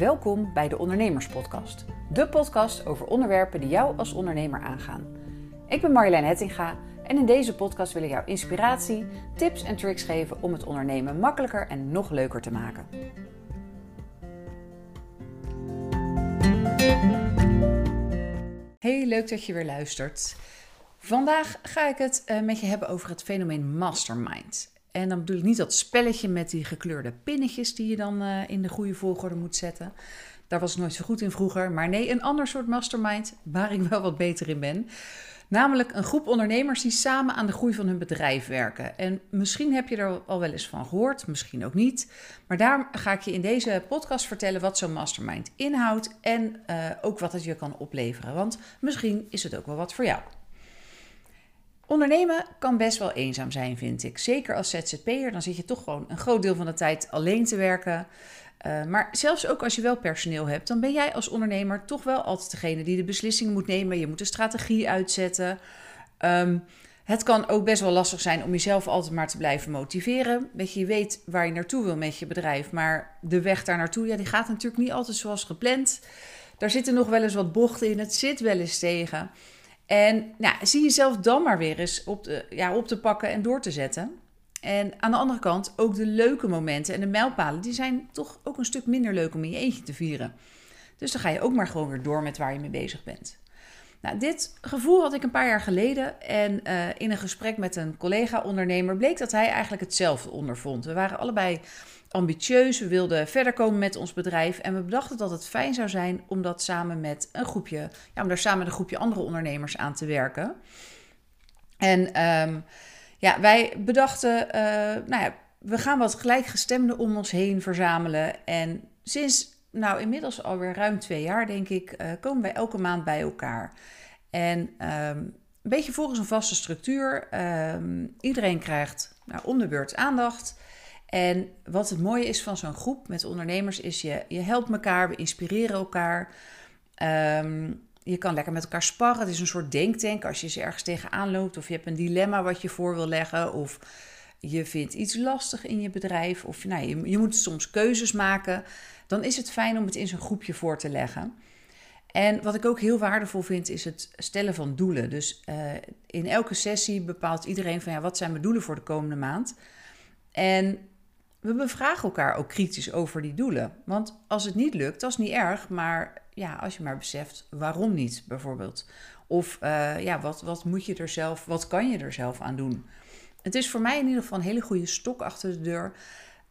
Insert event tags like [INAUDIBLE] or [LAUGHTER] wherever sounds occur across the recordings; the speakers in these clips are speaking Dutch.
Welkom bij de Ondernemerspodcast. De podcast over onderwerpen die jou als ondernemer aangaan. Ik ben Marjolein Hettinga en in deze podcast wil ik jou inspiratie, tips en tricks geven om het ondernemen makkelijker en nog leuker te maken. Hey, leuk dat je weer luistert. Vandaag ga ik het eh, met je hebben over het fenomeen mastermind. En dan bedoel ik niet dat spelletje met die gekleurde pinnetjes die je dan uh, in de goede volgorde moet zetten. Daar was ik nooit zo goed in vroeger. Maar nee, een ander soort mastermind waar ik wel wat beter in ben. Namelijk een groep ondernemers die samen aan de groei van hun bedrijf werken. En misschien heb je er al wel eens van gehoord, misschien ook niet. Maar daar ga ik je in deze podcast vertellen wat zo'n mastermind inhoudt en uh, ook wat het je kan opleveren. Want misschien is het ook wel wat voor jou. Ondernemen kan best wel eenzaam zijn, vind ik. Zeker als ZZP'er, dan zit je toch gewoon een groot deel van de tijd alleen te werken. Uh, maar zelfs ook als je wel personeel hebt, dan ben jij als ondernemer toch wel altijd degene die de beslissing moet nemen. Je moet de strategie uitzetten. Um, het kan ook best wel lastig zijn om jezelf altijd maar te blijven motiveren. Weet je, je weet waar je naartoe wil met je bedrijf, maar de weg daar naartoe, ja, die gaat natuurlijk niet altijd zoals gepland. Daar zitten nog wel eens wat bochten in, het zit wel eens tegen. En nou, zie jezelf dan maar weer eens op, de, ja, op te pakken en door te zetten. En aan de andere kant, ook de leuke momenten en de mijlpalen, die zijn toch ook een stuk minder leuk om in je eentje te vieren. Dus dan ga je ook maar gewoon weer door met waar je mee bezig bent. Nou, dit gevoel had ik een paar jaar geleden en uh, in een gesprek met een collega-ondernemer bleek dat hij eigenlijk hetzelfde ondervond. We waren allebei ambitieus, we wilden verder komen met ons bedrijf en we bedachten dat het fijn zou zijn om dat samen met een groepje, ja, om daar samen met een groepje andere ondernemers aan te werken. En um, ja, wij bedachten, uh, nou ja, we gaan wat gelijkgestemden om ons heen verzamelen. En sinds, nou inmiddels alweer ruim twee jaar, denk ik, uh, komen wij elke maand bij elkaar. En um, een beetje volgens een vaste structuur. Um, iedereen krijgt nou, om de beurt aandacht. En wat het mooie is van zo'n groep met ondernemers is je, je helpt elkaar, we inspireren elkaar. Um, je kan lekker met elkaar sparren. Het is een soort denktank als je ze ergens tegenaan loopt. Of je hebt een dilemma wat je voor wil leggen. Of je vindt iets lastig in je bedrijf. Of nou, je, je moet soms keuzes maken. Dan is het fijn om het in zo'n groepje voor te leggen. En wat ik ook heel waardevol vind, is het stellen van doelen. Dus uh, in elke sessie bepaalt iedereen van ja, wat zijn mijn doelen voor de komende maand. En we bevragen elkaar ook kritisch over die doelen. Want als het niet lukt, dat is niet erg. Maar ja, als je maar beseft waarom niet, bijvoorbeeld. Of uh, ja, wat, wat moet je er zelf, wat kan je er zelf aan doen? Het is voor mij in ieder geval een hele goede stok achter de deur.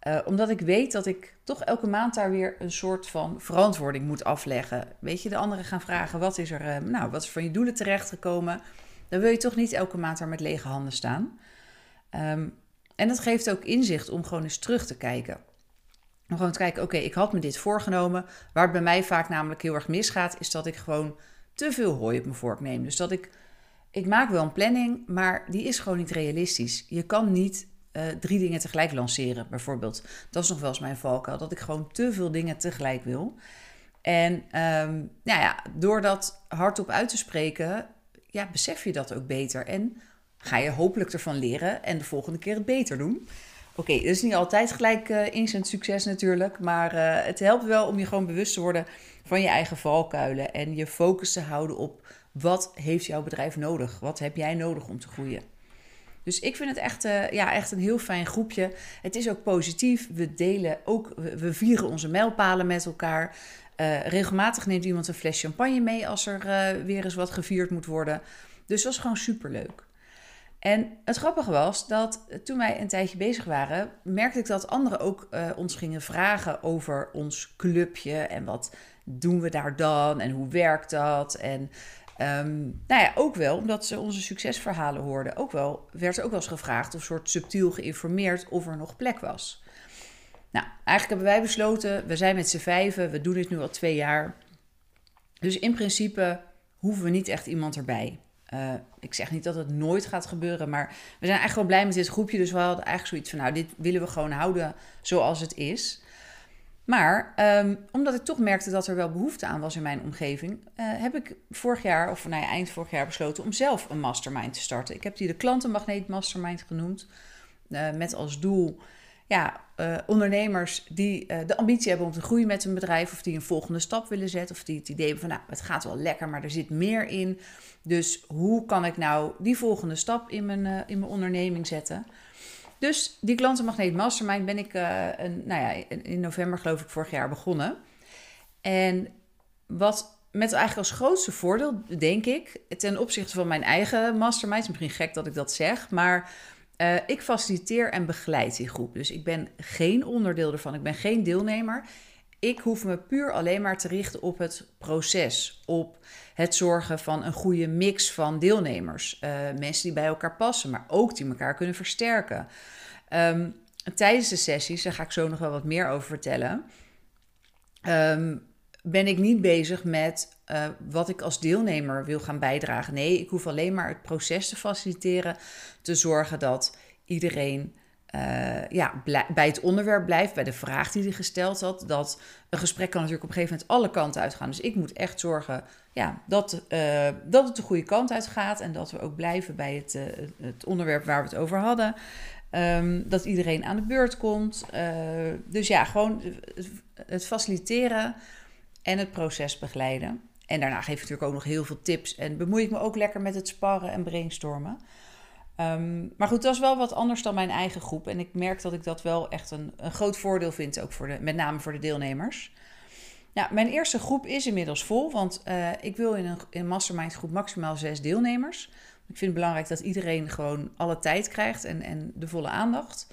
Uh, omdat ik weet dat ik toch elke maand daar weer een soort van verantwoording moet afleggen. Weet je, de anderen gaan vragen: wat is er, uh, nou, wat is van je doelen terechtgekomen? Dan wil je toch niet elke maand daar met lege handen staan. Um, en dat geeft ook inzicht om gewoon eens terug te kijken. Om gewoon te kijken, oké, ik had me dit voorgenomen. Waar het bij mij vaak namelijk heel erg misgaat, is dat ik gewoon te veel hooi op mijn vork neem. Dus dat ik, ik maak wel een planning, maar die is gewoon niet realistisch. Je kan niet uh, drie dingen tegelijk lanceren, bijvoorbeeld. Dat is nog wel eens mijn valkuil, dat ik gewoon te veel dingen tegelijk wil. En um, nou ja, door dat hardop uit te spreken, ja, besef je dat ook beter. En ga je hopelijk ervan leren en de volgende keer het beter doen. Oké, okay, dat is niet altijd gelijk uh, instant succes natuurlijk, maar uh, het helpt wel om je gewoon bewust te worden van je eigen valkuilen en je focus te houden op wat heeft jouw bedrijf nodig? Wat heb jij nodig om te groeien? Dus ik vind het echt, uh, ja, echt een heel fijn groepje. Het is ook positief. We delen ook, we, vieren onze mijlpalen met elkaar. regelmatig neemt iemand een fles champagne mee als er weer eens wat gevierd moet worden. Dus dat is gewoon superleuk. En het grappige was dat toen wij een tijdje bezig waren, merkte ik dat anderen ook ons gingen vragen over ons clubje en wat doen we daar dan en hoe werkt dat. En um, nou ja, ook wel omdat ze onze succesverhalen hoorden, ook wel, werd er ook wel eens gevraagd of soort subtiel geïnformeerd of er nog plek was. Nou, eigenlijk hebben wij besloten, we zijn met z'n vijven, we doen dit nu al twee jaar. Dus in principe hoeven we niet echt iemand erbij. Uh, ik zeg niet dat het nooit gaat gebeuren, maar we zijn eigenlijk wel blij met dit groepje. Dus we hadden eigenlijk zoiets van, nou, dit willen we gewoon houden zoals het is. Maar um, omdat ik toch merkte dat er wel behoefte aan was in mijn omgeving, uh, heb ik vorig jaar, of nou ja, eind vorig jaar besloten om zelf een mastermind te starten. Ik heb die de klantenmagneet mastermind genoemd, uh, met als doel ja, uh, ondernemers die de ambitie hebben om te groeien met hun bedrijf, of die een volgende stap willen zetten, of die het idee hebben van nou, het gaat wel lekker, maar er zit meer in. Dus hoe kan ik nou die volgende stap in mijn, in mijn onderneming zetten? Dus die klantenmagneet mastermind ben ik een, nou ja, in november geloof ik vorig jaar begonnen. En wat met eigenlijk als grootste voordeel, denk ik, ten opzichte van mijn eigen mastermind, misschien gek dat ik dat zeg, maar uh, ik faciliteer en begeleid die groep. Dus ik ben geen onderdeel ervan, ik ben geen deelnemer. Ik hoef me puur alleen maar te richten op het proces, op het zorgen van een goede mix van deelnemers. Uh, mensen die bij elkaar passen, maar ook die elkaar kunnen versterken. Um, tijdens de sessies, daar ga ik zo nog wel wat meer over vertellen. Um, ben ik niet bezig met uh, wat ik als deelnemer wil gaan bijdragen. Nee, ik hoef alleen maar het proces te faciliteren, te zorgen dat iedereen uh, ja, bij het onderwerp blijft, bij de vraag die hij gesteld had. Dat een gesprek kan natuurlijk op een gegeven moment alle kanten uitgaan. Dus ik moet echt zorgen ja, dat, uh, dat het de goede kant uit gaat en dat we ook blijven bij het, het onderwerp waar we het over hadden. Um, dat iedereen aan de beurt komt. dus ja, gewoon het faciliteren en het proces begeleiden. En daarna geef ik natuurlijk ook nog heel veel tips en bemoei ik me ook lekker met het sparren en brainstormen. Um, maar goed, dat is wel wat anders dan mijn eigen groep. En ik merk dat ik dat wel echt een, een groot voordeel vind, ook voor de, met name voor de deelnemers. Ja, mijn eerste groep is inmiddels vol, want uh, ik wil in een, in een mastermind groep maximaal zes deelnemers. Ik vind het belangrijk dat iedereen gewoon alle tijd krijgt en, en de volle aandacht.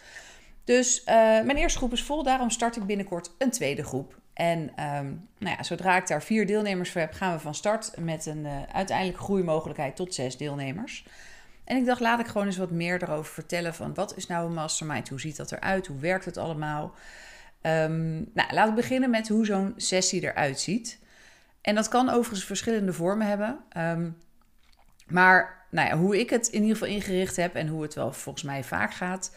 Dus uh, mijn eerste groep is vol, daarom start ik binnenkort een tweede groep. En um, nou ja, zodra ik daar vier deelnemers voor heb, gaan we van start met een uh, uiteindelijke groeimogelijkheid tot zes deelnemers. En ik dacht, laat ik gewoon eens wat meer erover vertellen van wat is nou een mastermind? Hoe ziet dat eruit? Hoe werkt het allemaal? Um, nou, laat ik beginnen met hoe zo'n sessie eruit ziet. En dat kan overigens verschillende vormen hebben. Um, maar nou ja, hoe ik het in ieder geval ingericht heb en hoe het wel volgens mij vaak gaat,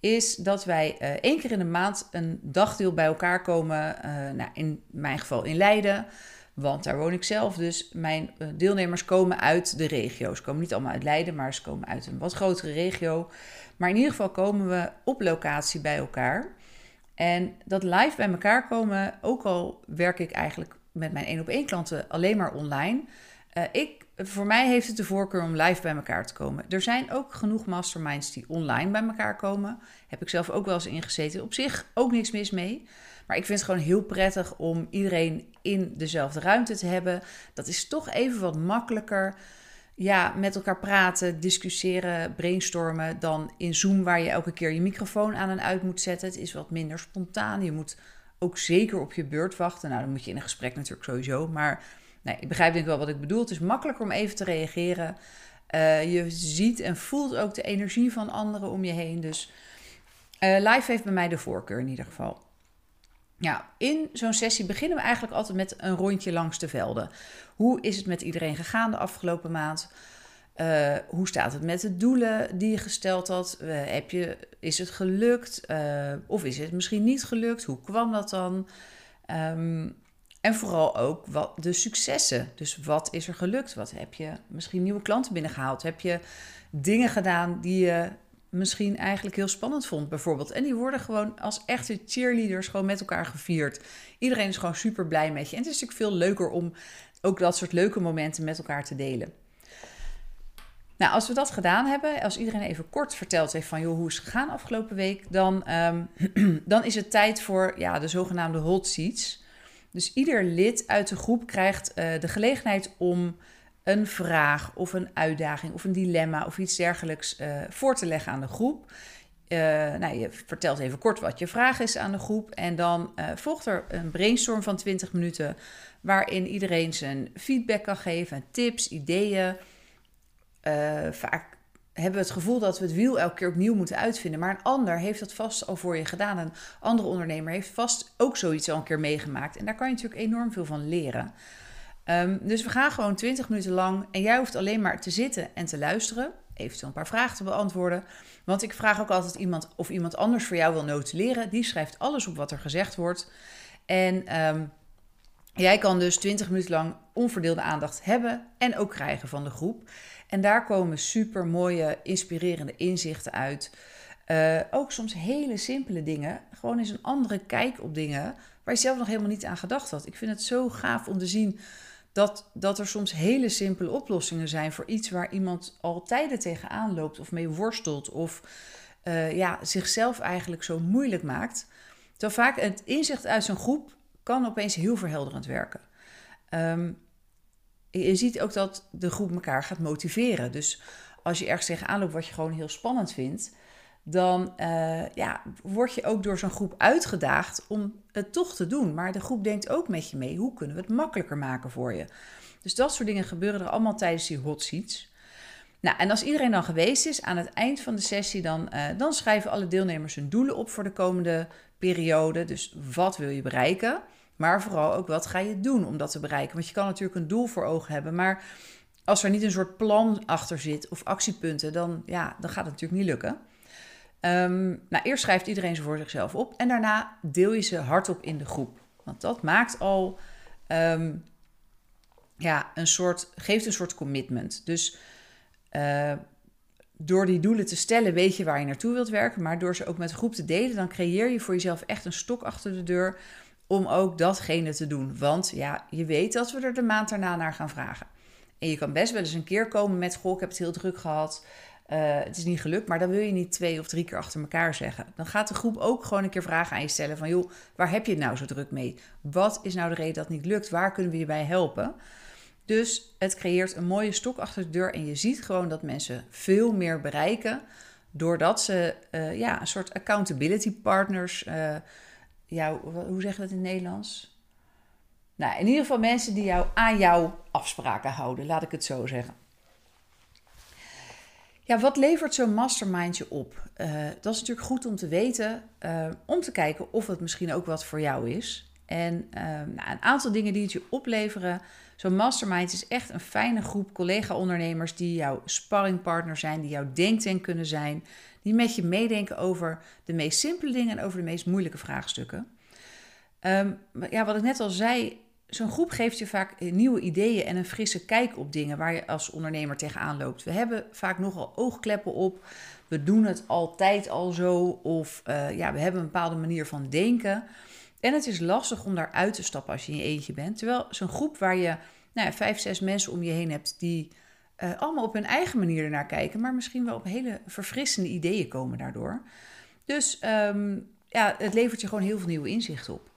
is dat wij uh, één keer in de maand een dagdeel bij elkaar komen. Uh, nou, in mijn geval in Leiden, want daar woon ik zelf. Dus mijn uh, deelnemers komen uit de regio. Ze komen niet allemaal uit Leiden, maar ze komen uit een wat grotere regio. Maar in ieder geval komen we op locatie bij elkaar. En dat live bij elkaar komen, ook al werk ik eigenlijk met mijn één op één klanten alleen maar online. ik voor mij heeft het de voorkeur om live bij elkaar te komen. Er zijn ook genoeg masterminds die online bij elkaar komen. Heb ik zelf ook wel eens ingezeten. Op zich ook niks mis mee. Maar ik vind het gewoon heel prettig om iedereen in dezelfde ruimte te hebben. Dat is toch even wat makkelijker. Ja, met elkaar praten, discussiëren, brainstormen dan in Zoom waar je elke keer je microfoon aan en uit moet zetten. Het is wat minder spontaan. Je moet ook zeker op je beurt wachten. Nou, dan moet je in een gesprek natuurlijk sowieso. Maar Nee, ik begrijp denk ik wel wat ik bedoel. Het is makkelijker om even te reageren. Uh, je ziet en voelt ook de energie van anderen om je heen. Dus uh, live heeft bij mij de voorkeur in ieder geval. Ja, in zo'n sessie beginnen we eigenlijk altijd met een rondje langs de velden. Hoe is het met iedereen gegaan de afgelopen maand? Uh, hoe staat het met de doelen die je gesteld had? heb je, is het gelukt? of is het misschien niet gelukt? Hoe kwam dat dan? Um, en vooral ook wat de successen. Dus wat is er gelukt? Wat heb je misschien nieuwe klanten binnengehaald? Heb je dingen gedaan die je misschien eigenlijk heel spannend vond, bijvoorbeeld? En die worden gewoon als echte cheerleaders gewoon met elkaar gevierd. Iedereen is gewoon super blij met je. En het is natuurlijk veel leuker om ook dat soort leuke momenten met elkaar te delen. Nou, als we dat gedaan hebben, als iedereen even kort verteld heeft van joh, hoe is het gegaan afgelopen week, dan, um, [CLEARS THROAT] dan is het tijd voor ja, de zogenaamde hot seats. Dus ieder lid uit de groep krijgt uh, de gelegenheid om een vraag of een uitdaging of een dilemma of iets dergelijks uh, voor te leggen aan de groep. Uh, nou, je vertelt even kort wat je vraag is aan de groep. En dan volgt er een brainstorm van 20 minuten. Waarin iedereen zijn feedback kan geven, tips, ideeën. vaak hebben we het gevoel dat we het wiel elke keer opnieuw moeten uitvinden. Maar een ander heeft dat vast al voor je gedaan. Een andere ondernemer heeft vast ook zoiets al een keer meegemaakt. En daar kan je natuurlijk enorm veel van leren. Um, dus we gaan gewoon 20 minuten lang. En jij hoeft alleen maar te zitten en te luisteren. Eventueel een paar vragen te beantwoorden. Want ik vraag ook altijd iemand of iemand anders voor jou wil notuleren. Die schrijft alles op wat er gezegd wordt. En um, jij kan dus 20 minuten lang onverdeelde aandacht hebben en ook krijgen van de groep. En daar komen super mooie, inspirerende inzichten uit. Uh, ook soms hele simpele dingen. Gewoon eens een andere kijk op dingen waar je zelf nog helemaal niet aan gedacht had. Ik vind het zo gaaf om te zien dat, dat er soms hele simpele oplossingen zijn voor iets waar iemand al tijden tegenaan loopt of mee worstelt of uh, ja, zichzelf eigenlijk zo moeilijk maakt. Terwijl vaak het inzicht uit zo'n groep kan opeens heel verhelderend werken. Um, je ziet ook dat de groep elkaar gaat motiveren. Dus als je ergens tegenaan loopt wat je gewoon heel spannend vindt, dan uh, ja, word je ook door zo'n groep uitgedaagd om het toch te doen. Maar de groep denkt ook met je mee, hoe kunnen we het makkelijker maken voor je? Dus dat soort dingen gebeuren er allemaal tijdens die hot seats. Nou, en als iedereen dan geweest is aan het eind van de sessie, dan, uh, dan schrijven alle deelnemers hun doelen op voor de komende periode. Dus wat wil je bereiken? Maar vooral ook wat ga je doen om dat te bereiken? Want je kan natuurlijk een doel voor ogen hebben, maar als er niet een soort plan achter zit of actiepunten, dan, ja, dan gaat het natuurlijk niet lukken. Um, nou, eerst schrijft iedereen ze voor zichzelf op en daarna deel je ze hardop in de groep. Want dat maakt al um, ja, een soort, geeft een soort commitment. Dus uh, door die doelen te stellen, weet je waar je naartoe wilt werken. Maar door ze ook met de groep te delen, dan creëer je voor jezelf echt een stok achter de deur om ook datgene te doen. Want ja, je weet dat we er de maand daarna naar gaan vragen. En je kan best wel eens een keer komen met: Goh, ik heb het heel druk gehad. Uh, het is niet gelukt, maar dan wil je niet twee of drie keer achter elkaar zeggen. Dan gaat de groep ook gewoon een keer vragen aan je stellen: van joh, waar heb je het nou zo druk mee? Wat is nou de reden dat het niet lukt? Waar kunnen we je bij helpen? Dus het creëert een mooie stok achter de deur en je ziet gewoon dat mensen veel meer bereiken doordat ze uh, ja, een soort accountability partners uh, jou, hoe zeg je dat in het Nederlands? Nou, in ieder geval mensen die jou aan jouw afspraken houden, laat ik het zo zeggen. Ja, wat levert zo'n mastermindje op? Uh, dat is natuurlijk goed om te weten, uh, om te kijken of het misschien ook wat voor jou is. En uh, nou, een aantal dingen die het je opleveren. Zo'n mastermind is echt een fijne groep collega-ondernemers die jouw sparringpartner zijn, die jouw denktank kunnen zijn, die met je meedenken over de meest simpele dingen en over de meest moeilijke vraagstukken. Um, ja, wat ik net al zei, zo'n groep geeft je vaak nieuwe ideeën en een frisse kijk op dingen waar je als ondernemer tegenaan loopt. We hebben vaak nogal oogkleppen op. We doen het altijd al zo. Of uh, ja, we hebben een bepaalde manier van denken. En het is lastig om daar uit te stappen als je in je eentje bent. Terwijl zo'n groep waar je nou ja, vijf, zes mensen om je heen hebt die uh, allemaal op hun eigen manier ernaar kijken, maar misschien wel op hele verfrissende ideeën komen daardoor. Dus um, ja, het levert je gewoon heel veel nieuwe inzichten op.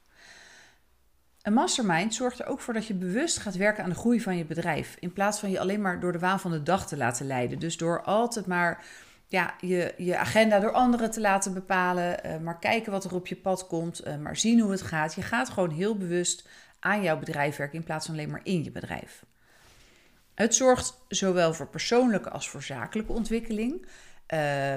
Een mastermind zorgt er ook voor dat je bewust gaat werken aan de groei van je bedrijf. In plaats van je alleen maar door de waan van de dag te laten leiden. Dus door altijd maar ja, je, je agenda door anderen te laten bepalen. Uh, maar kijken wat er op je pad komt. Uh, maar zien hoe het gaat. Je gaat gewoon heel bewust aan jouw bedrijf werken in plaats van alleen maar in je bedrijf. Het zorgt zowel voor persoonlijke als voor zakelijke ontwikkeling. Uh,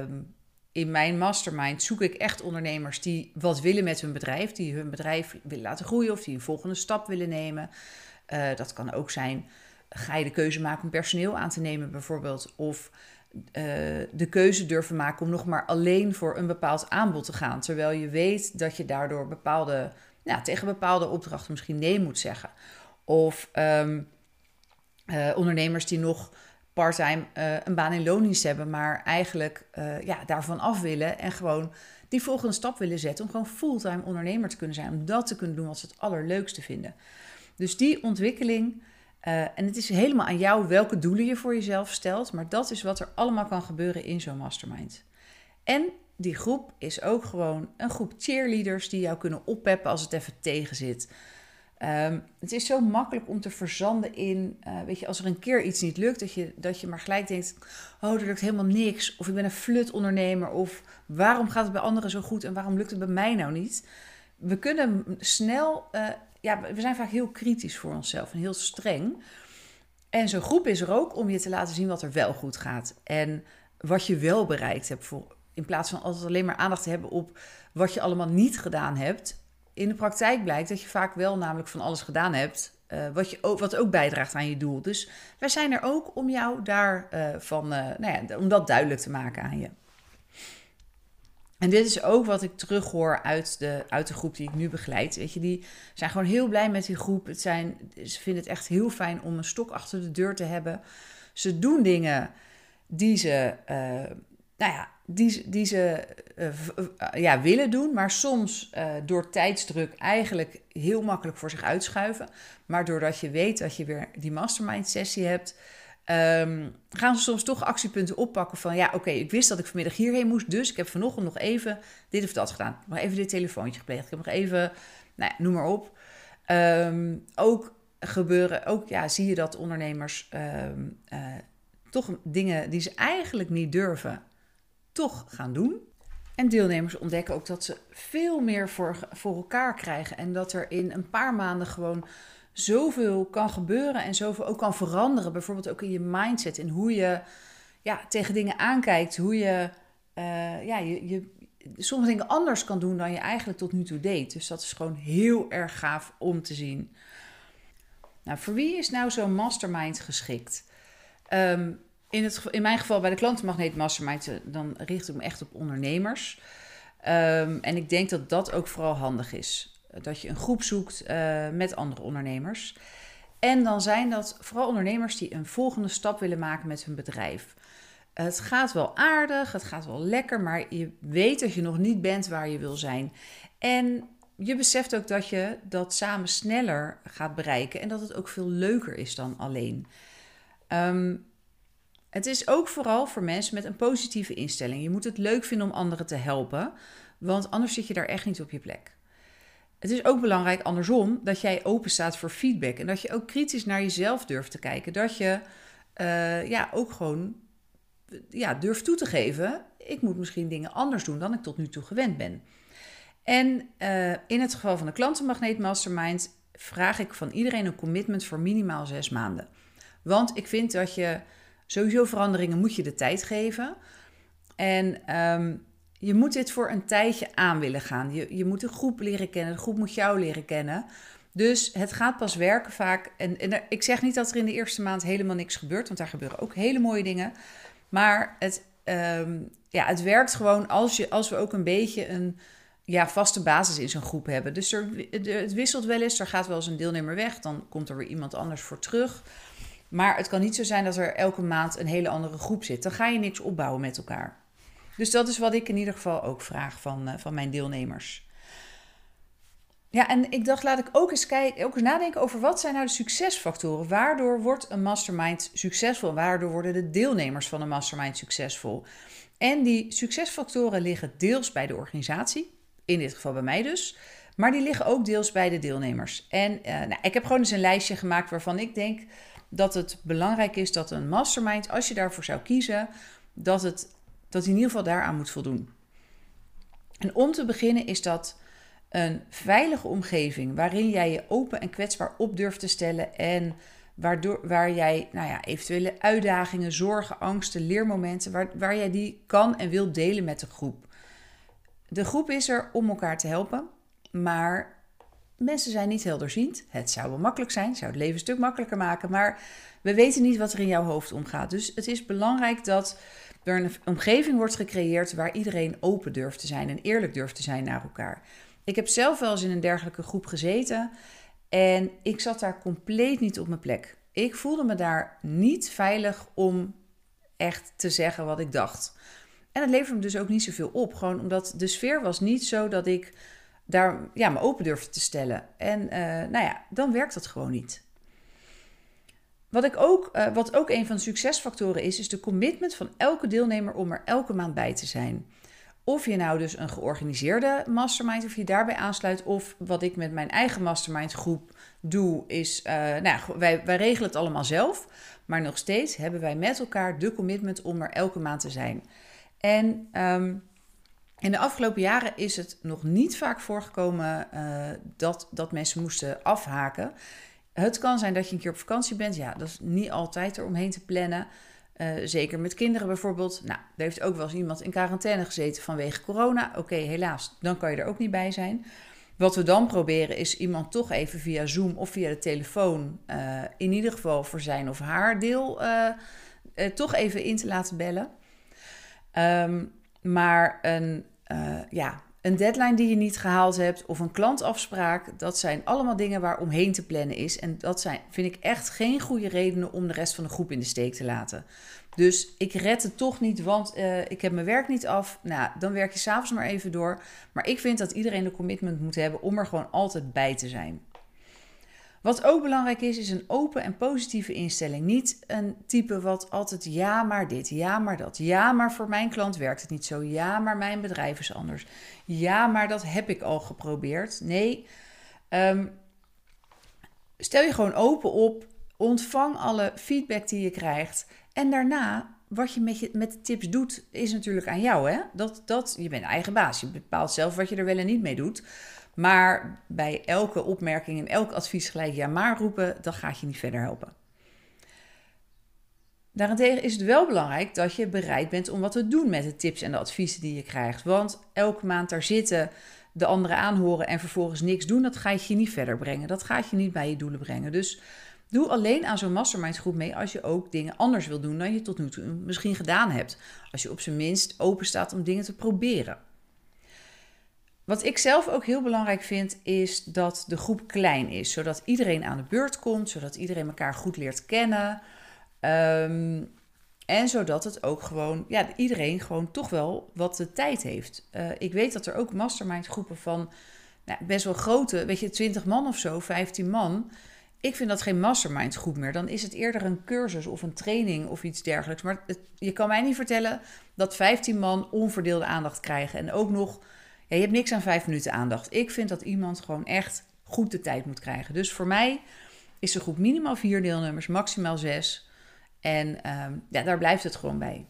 in mijn mastermind zoek ik echt ondernemers die wat willen met hun bedrijf, die hun bedrijf willen laten groeien of die een volgende stap willen nemen. Uh, dat kan ook zijn, ga je de keuze maken om personeel aan te nemen bijvoorbeeld, of uh, de keuze durven maken om nog maar alleen voor een bepaald aanbod te gaan, terwijl je weet dat je daardoor bepaalde, ja, tegen bepaalde opdrachten misschien nee moet zeggen. Of um, uh, ondernemers die nog parttime uh, een baan in loondienst hebben, maar eigenlijk uh, ja, daarvan af willen en gewoon die volgende stap willen zetten om gewoon fulltime ondernemer te kunnen zijn, om dat te kunnen doen wat ze het allerleukste vinden. Dus die ontwikkeling, uh, en het is helemaal aan jou welke doelen je voor jezelf stelt, maar dat is wat er allemaal kan gebeuren in zo'n mastermind. En die groep is ook gewoon een groep cheerleaders die jou kunnen oppeppen als het even tegen zit. Um, het is zo makkelijk om te verzanden in, uh, weet je, als er een keer iets niet lukt, dat je, dat je maar gelijk denkt, oh, er lukt helemaal niks. Of ik ben een flut ondernemer. Of waarom gaat het bij anderen zo goed en waarom lukt het bij mij nou niet? We kunnen snel, uh, ja, we zijn vaak heel kritisch voor onszelf en heel streng. En zo'n groep is er ook om je te laten zien wat er wel goed gaat. En wat je wel bereikt hebt. Voor, in plaats van altijd alleen maar aandacht te hebben op wat je allemaal niet gedaan hebt in de praktijk blijkt dat je vaak wel namelijk van alles gedaan hebt. Uh, wat, je ook, wat ook bijdraagt aan je doel. Dus wij zijn er ook om jou daar uh, van, uh, nou ja, om dat duidelijk te maken aan je. En dit is ook wat ik terughoor uit de, uit de groep die ik nu begeleid. Weet je, die zijn gewoon heel blij met die groep. Het zijn, ze vinden het echt heel fijn om een stok achter de deur te hebben. Ze doen dingen die ze nou ja, die, ze ja, willen doen, maar soms door tijdsdruk eigenlijk heel makkelijk voor zich uitschuiven. Maar doordat je weet dat je weer die mastermind sessie hebt, Ehm, gaan ze soms toch actiepunten oppakken van ja, oké, ik wist dat ik vanmiddag hierheen moest, dus ik heb vanochtend nog even dit of dat gedaan. Nog even dit telefoontje gepleegd. Ik heb nog even, nou ja, noem maar op. Ehm, ook gebeuren, ook ja, zie je dat ondernemers ehm, eh, toch dingen die ze eigenlijk niet durven, toch gaan doen. En deelnemers ontdekken ook dat ze veel meer voor, voor elkaar krijgen en dat er in een paar maanden gewoon zoveel kan gebeuren en zoveel ook kan veranderen. Bijvoorbeeld ook in je mindset, in hoe je ja, tegen dingen aankijkt, hoe je, uh, ja, je, je sommige dingen anders kan doen dan je eigenlijk tot nu toe deed. Dus dat is gewoon heel erg gaaf om te zien. Nou, voor wie is nou zo'n mastermind geschikt? Um, in, het, in mijn geval bij de klantenmagneet mastermind, eh, dan richt ik me echt op ondernemers. Um, en ik denk dat dat ook vooral handig is dat je een groep zoekt uh, met andere ondernemers. En dan zijn dat vooral ondernemers die een volgende stap willen maken met hun bedrijf. Het gaat wel aardig, het gaat wel lekker, maar je weet dat je nog niet bent waar je wil zijn. En je beseft ook dat je dat samen sneller gaat bereiken en dat het ook veel leuker is dan alleen. Um, het is ook vooral voor mensen met een positieve instelling. Je moet het leuk vinden om anderen te helpen, want anders zit je daar echt niet op je plek. Het is ook belangrijk andersom dat jij open staat voor feedback en dat je ook kritisch naar jezelf durft te kijken. Dat je uh, ja, ook gewoon ja, durft toe te geven: ik moet misschien dingen anders doen dan ik tot nu toe gewend ben. En uh, in het geval van de klantenmagneet mastermind vraag ik van iedereen een commitment voor minimaal zes maanden. Want ik vind dat je sowieso veranderingen moet je de tijd geven. En um, je moet dit voor een tijdje aan willen gaan. Je, je moet de groep leren kennen, de groep moet jou leren kennen. Dus het gaat pas werken vaak. En, en ik zeg niet dat er in de eerste maand helemaal niks gebeurt, want daar gebeuren ook hele mooie dingen. Maar het, ehm, ja, het werkt gewoon als, je, als we ook een beetje een ja, vaste basis in zo'n groep hebben. Dus er, het wisselt wel eens. Er gaat wel eens een deelnemer weg, dan komt er weer iemand anders voor terug. Maar het kan niet zo zijn dat er elke maand een hele andere groep zit. Dan ga je niks opbouwen met elkaar. Dus dat is wat ik in ieder geval ook vraag van, uh, van mijn deelnemers. Ja, en ik dacht, laat ik ook eens, kijken, ook eens nadenken over wat zijn nou de succesfactoren. Waardoor wordt een mastermind succesvol? Waardoor worden de deelnemers van een mastermind succesvol? En die succesfactoren liggen deels bij de organisatie, in dit geval bij mij dus, maar die liggen ook deels bij de deelnemers. En uh, nou, ik heb gewoon eens een lijstje gemaakt waarvan ik denk dat het belangrijk is dat een mastermind, als je daarvoor zou kiezen, dat het dat in ieder geval daaraan moet voldoen. En om te beginnen is dat een veilige omgeving waarin jij je open en kwetsbaar op durft te stellen en waardoor, waar jij nou ja, eventuele uitdagingen, zorgen, angsten, leermomenten, waar, waar jij die kan en wil delen met de groep. De groep is er om elkaar te helpen, maar mensen zijn niet helderziend. Het zou wel makkelijk zijn, zou het leven een stuk makkelijker maken, maar we weten niet wat er in jouw hoofd omgaat. Dus het is belangrijk dat er een omgeving wordt gecreëerd waar iedereen open durft te zijn en eerlijk durft te zijn naar elkaar. Ik heb zelf wel eens in een dergelijke groep gezeten en ik zat daar compleet niet op mijn plek. Ik voelde me daar niet veilig om echt te zeggen wat ik dacht. En het leverde me dus ook niet zoveel op, gewoon omdat de sfeer was niet zo dat ik daar ja, me open durfde te stellen. En uh, nou ja, dan werkt dat gewoon niet. Wat, ik ook, uh, wat ook een van de succesfactoren is, is de commitment van elke deelnemer om er elke maand bij te zijn. Of je nou dus een georganiseerde mastermind, of je daarbij aansluit, of wat ik met mijn eigen mastermind groep doe, is, uh, nou, wij, wij regelen het allemaal zelf, maar nog steeds hebben wij met elkaar de commitment om er elke maand te zijn. En um, in de afgelopen jaren is het nog niet vaak voorgekomen uh, dat, dat mensen moesten afhaken. Het kan zijn dat je een keer op vakantie bent. Ja, dat is niet altijd er omheen te plannen. Uh, zeker met kinderen bijvoorbeeld. Nou, er heeft ook wel eens iemand in quarantaine gezeten vanwege corona. Oké, helaas, dan kan je er ook niet bij zijn. Wat we dan proberen is iemand toch even via Zoom of via de telefoon, uh, in ieder geval voor zijn of haar deel, toch even in te laten bellen. Um, maar een, ja, een deadline die je niet gehaald hebt of een klantafspraak, dat zijn allemaal dingen waar omheen te plannen is. En dat zijn, vind ik echt geen goede redenen om de rest van de groep in de steek te laten. Dus ik red het toch niet, want uh, ik heb mijn werk niet af. Nou, dan werk je s'avonds maar even door. Maar ik vind dat iedereen de commitment moet hebben om er gewoon altijd bij te zijn. Wat ook belangrijk is, is een open en positieve instelling. Niet een type wat altijd ja, maar dit, ja, maar dat. Ja, maar voor mijn klant werkt het niet zo. Ja, maar mijn bedrijf is anders. Ja, maar dat heb ik al geprobeerd. Nee, um, stel je gewoon open op. Ontvang alle feedback die je krijgt. En daarna, wat je met, je met de tips doet, is natuurlijk aan jou. Hè? Dat, dat, je bent eigen baas. Je bepaalt zelf wat je er wel en niet mee doet. Maar bij elke opmerking en elk advies gelijk ja maar roepen, dat gaat je niet verder helpen. Daarentegen is het wel belangrijk dat je bereid bent om wat te doen met de tips en de adviezen die je krijgt. Want elke maand daar zitten, de anderen aanhoren en vervolgens niks doen, dat gaat je niet verder brengen. Dat gaat je niet bij je doelen brengen. Dus doe alleen aan zo'n mastermind groep mee als je ook dingen anders wil doen dan je tot nu toe misschien gedaan hebt. Als je op zijn minst open staat om dingen te proberen. Wat ik zelf ook heel belangrijk vind, is dat de groep klein is. Zodat iedereen aan de beurt komt, zodat iedereen elkaar goed leert kennen. Um, en zodat het ook gewoon, ja, iedereen gewoon toch wel wat de tijd heeft. Uh, ik weet dat er ook mastermind groepen van nou, best wel grote, weet je, 20 man of zo, 15 man. Ik vind dat geen mastermind groep meer. Dan is het eerder een cursus of een training of iets dergelijks. Maar je kan mij niet vertellen dat 15 man onverdeelde aandacht krijgen. En ook nog je hebt niks aan vijf minuten aandacht. Ik vind dat iemand gewoon echt goed de tijd moet krijgen. Dus voor mij is de groep minimaal vier deelnemers, maximaal zes. En ehm, ja, daar blijft het gewoon bij.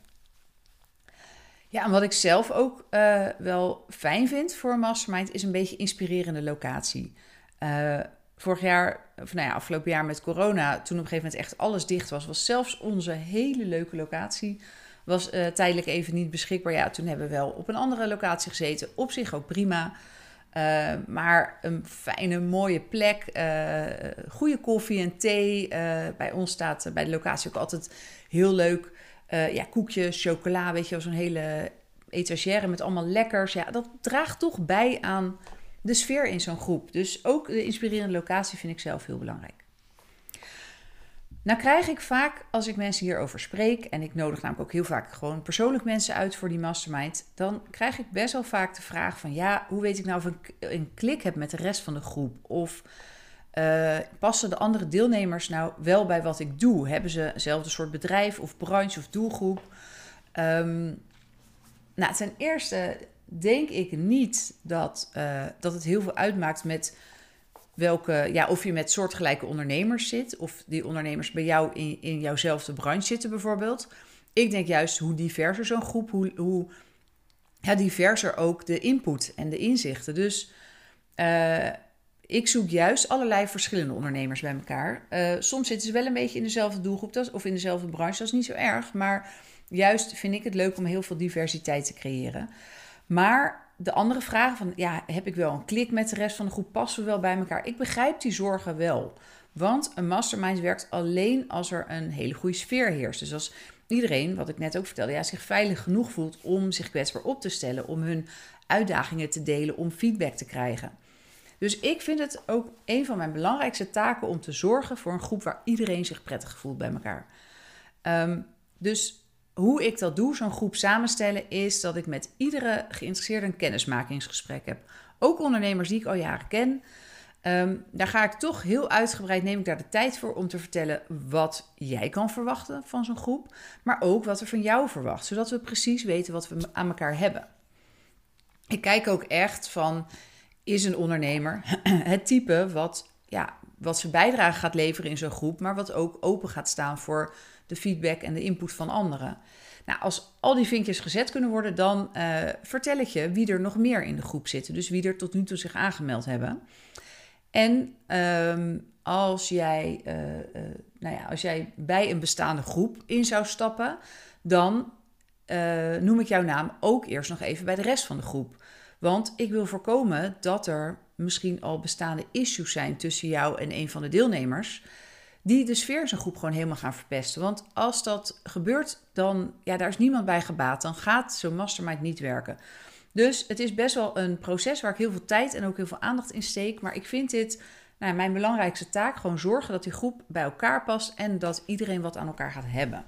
Ja, en wat ik zelf ook uh, wel fijn vind voor een mastermind is een beetje inspirerende locatie. Uh, vorig jaar, of nou ja, afgelopen jaar met corona, toen op een gegeven moment echt alles dicht was, was zelfs onze hele leuke locatie was uh, tijdelijk even niet beschikbaar. Ja, toen hebben we wel op een andere locatie gezeten. Op zich ook prima. Uh, maar een fijne, mooie plek. Uh, goede koffie en thee. bij ons staat bij de locatie ook altijd heel leuk. ja, koekjes, chocola, weet je zo'n hele etagère met allemaal lekkers. Ja, dat draagt toch bij aan de sfeer in zo'n groep. Dus ook de inspirerende locatie vind ik zelf heel belangrijk. Nou krijg ik vaak, als ik mensen hierover spreek, en ik nodig namelijk ook heel vaak gewoon persoonlijk mensen uit voor die mastermind, dan krijg ik best wel vaak de vraag van, ja, hoe weet ik nou of ik een klik heb met de rest van de groep? Of uh, passen de andere deelnemers nou wel bij wat ik doe? Hebben ze hetzelfde soort bedrijf of branche of doelgroep? Um, nou, ten eerste denk ik niet dat, uh, dat het heel veel uitmaakt met welke, ja, of je met soortgelijke ondernemers zit, of die ondernemers bij jou in, in jouwzelfde branche zitten bijvoorbeeld. Ik denk juist hoe diverser zo'n groep, hoe, hoe ja, diverser ook de input en de inzichten. Dus uh, ik zoek juist allerlei verschillende ondernemers bij elkaar. Uh, soms zitten ze wel een beetje in dezelfde doelgroep of in dezelfde branche, dat is niet zo erg. Maar juist vind ik het leuk om heel veel diversiteit te creëren. Maar de andere vraag van, ja, heb ik wel een klik met de rest van de groep? Passen we wel bij elkaar? Ik begrijp die zorgen wel. Want een mastermind werkt alleen als er een hele goede sfeer heerst. Dus als iedereen, wat ik net ook vertelde, zich veilig genoeg voelt om zich kwetsbaar op te stellen, om hun uitdagingen te delen, om feedback te krijgen. Dus ik vind het ook een van mijn belangrijkste taken om te zorgen voor een groep waar iedereen zich prettig voelt bij elkaar. Um, dus hoe ik dat doe, zo'n groep samenstellen, is dat ik met iedere geïnteresseerde een kennismakingsgesprek heb. Ook ondernemers die ik al jaren ken. Ehm, daar ga ik toch heel uitgebreid, neem ik daar de tijd voor om te vertellen wat jij kan verwachten van zo'n groep, maar ook wat er van jou verwacht, zodat we precies weten wat we aan elkaar hebben. Ik kijk ook echt van, is een ondernemer [CLEARS THROAT] het type wat, ja, wat zijn bijdrage gaat leveren in zo'n groep, maar wat ook open gaat staan voor de feedback en de input van anderen. Nou, als al die vinkjes gezet kunnen worden, dan uh, vertel ik je wie er nog meer in de groep zitten. Dus wie er tot nu toe zich aangemeld hebben. En um, als, jij, uh, uh, nou ja, als jij bij een bestaande groep in zou stappen, dan noem ik jouw naam ook eerst nog even bij de rest van de groep. Want ik wil voorkomen dat er misschien al bestaande issues zijn tussen jou en een van de deelnemers die de sfeer in zijn groep gewoon helemaal gaan verpesten. Want als dat gebeurt, dan ja, daar is niemand bij gebaat. Dan gaat zo'n mastermind niet werken. Dus het is best wel een proces waar ik heel veel tijd en ook heel veel aandacht in steek. Maar ik vind dit nou, mijn belangrijkste taak: gewoon zorgen dat die groep bij elkaar past en dat iedereen wat aan elkaar gaat hebben.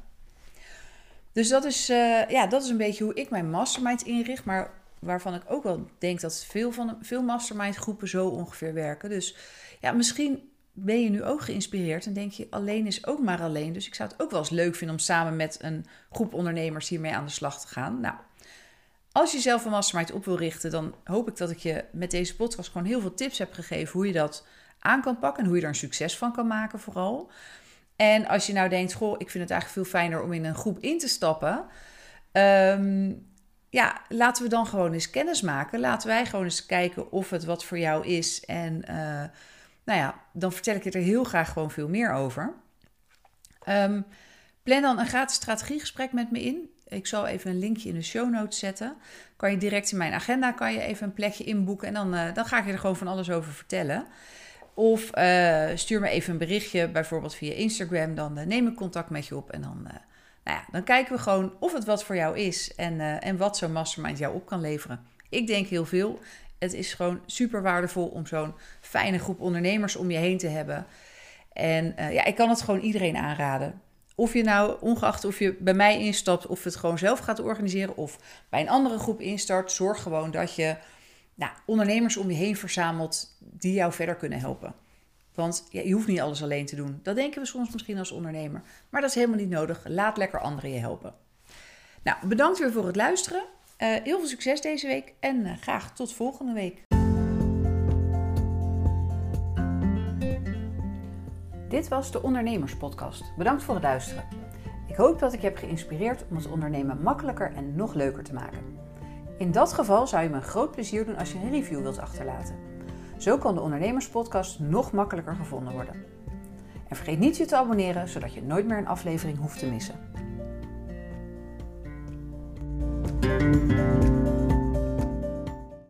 Dus dat is, uh, ja, dat is een beetje hoe ik mijn mastermind inricht. Maar waarvan ik ook wel denk dat veel, van, veel mastermind groepen zo ongeveer werken. Dus ja, misschien ben je nu ook geïnspireerd en denk je alleen is ook maar alleen. Dus ik zou het ook wel eens leuk vinden om samen met een groep ondernemers hiermee aan de slag te gaan. Nou, als je zelf een mastermind op wil richten, dan hoop ik dat ik je met deze podcast gewoon heel veel tips heb gegeven hoe je dat aan kan pakken en hoe je er een succes van kan maken vooral. En als je nou denkt, goh, ik vind het eigenlijk veel fijner om in een groep in te stappen. Ehm, ja, laten we dan gewoon eens kennis maken. Laten wij gewoon eens kijken of het wat voor jou is. En uh, nou ja, dan vertel ik je er heel graag gewoon veel meer over. Um, plan dan een gratis strategiegesprek met me in. Ik zal even een linkje in de show notes zetten. Kan je direct in mijn agenda kan je even een plekje inboeken. En dan, uh, dan ga ik je er gewoon van alles over vertellen. Of uh, stuur me even een berichtje, bijvoorbeeld via Instagram. Dan uh, neem ik contact met je op. En dan, nou ja, dan kijken we gewoon of het wat voor jou is. En, en wat zo'n mastermind jou op kan leveren. Ik denk heel veel. Het is gewoon super waardevol om zo'n fijne groep ondernemers om je heen te hebben. En ja, ik kan het gewoon iedereen aanraden. Of je nou, ongeacht of je bij mij instapt of het gewoon zelf gaat organiseren of bij een andere groep instart, zorg gewoon dat je nou, ondernemers om je heen verzamelt die jou verder kunnen helpen. Want je hoeft niet alles alleen te doen. Dat denken we soms misschien als ondernemer. Maar dat is helemaal niet nodig. Laat lekker anderen je helpen. Nou, bedankt weer voor het luisteren. Uh, heel veel succes deze week en uh, graag tot volgende week. Dit was de Ondernemerspodcast. Bedankt voor het luisteren. Ik hoop dat ik je heb geïnspireerd om het ondernemen makkelijker en nog leuker te maken. In dat geval zou je me een groot plezier doen als je een review wilt achterlaten. Zo kan de Ondernemerspodcast nog makkelijker gevonden worden. En vergeet niet je te abonneren, zodat je nooit meer een aflevering hoeft te missen. Música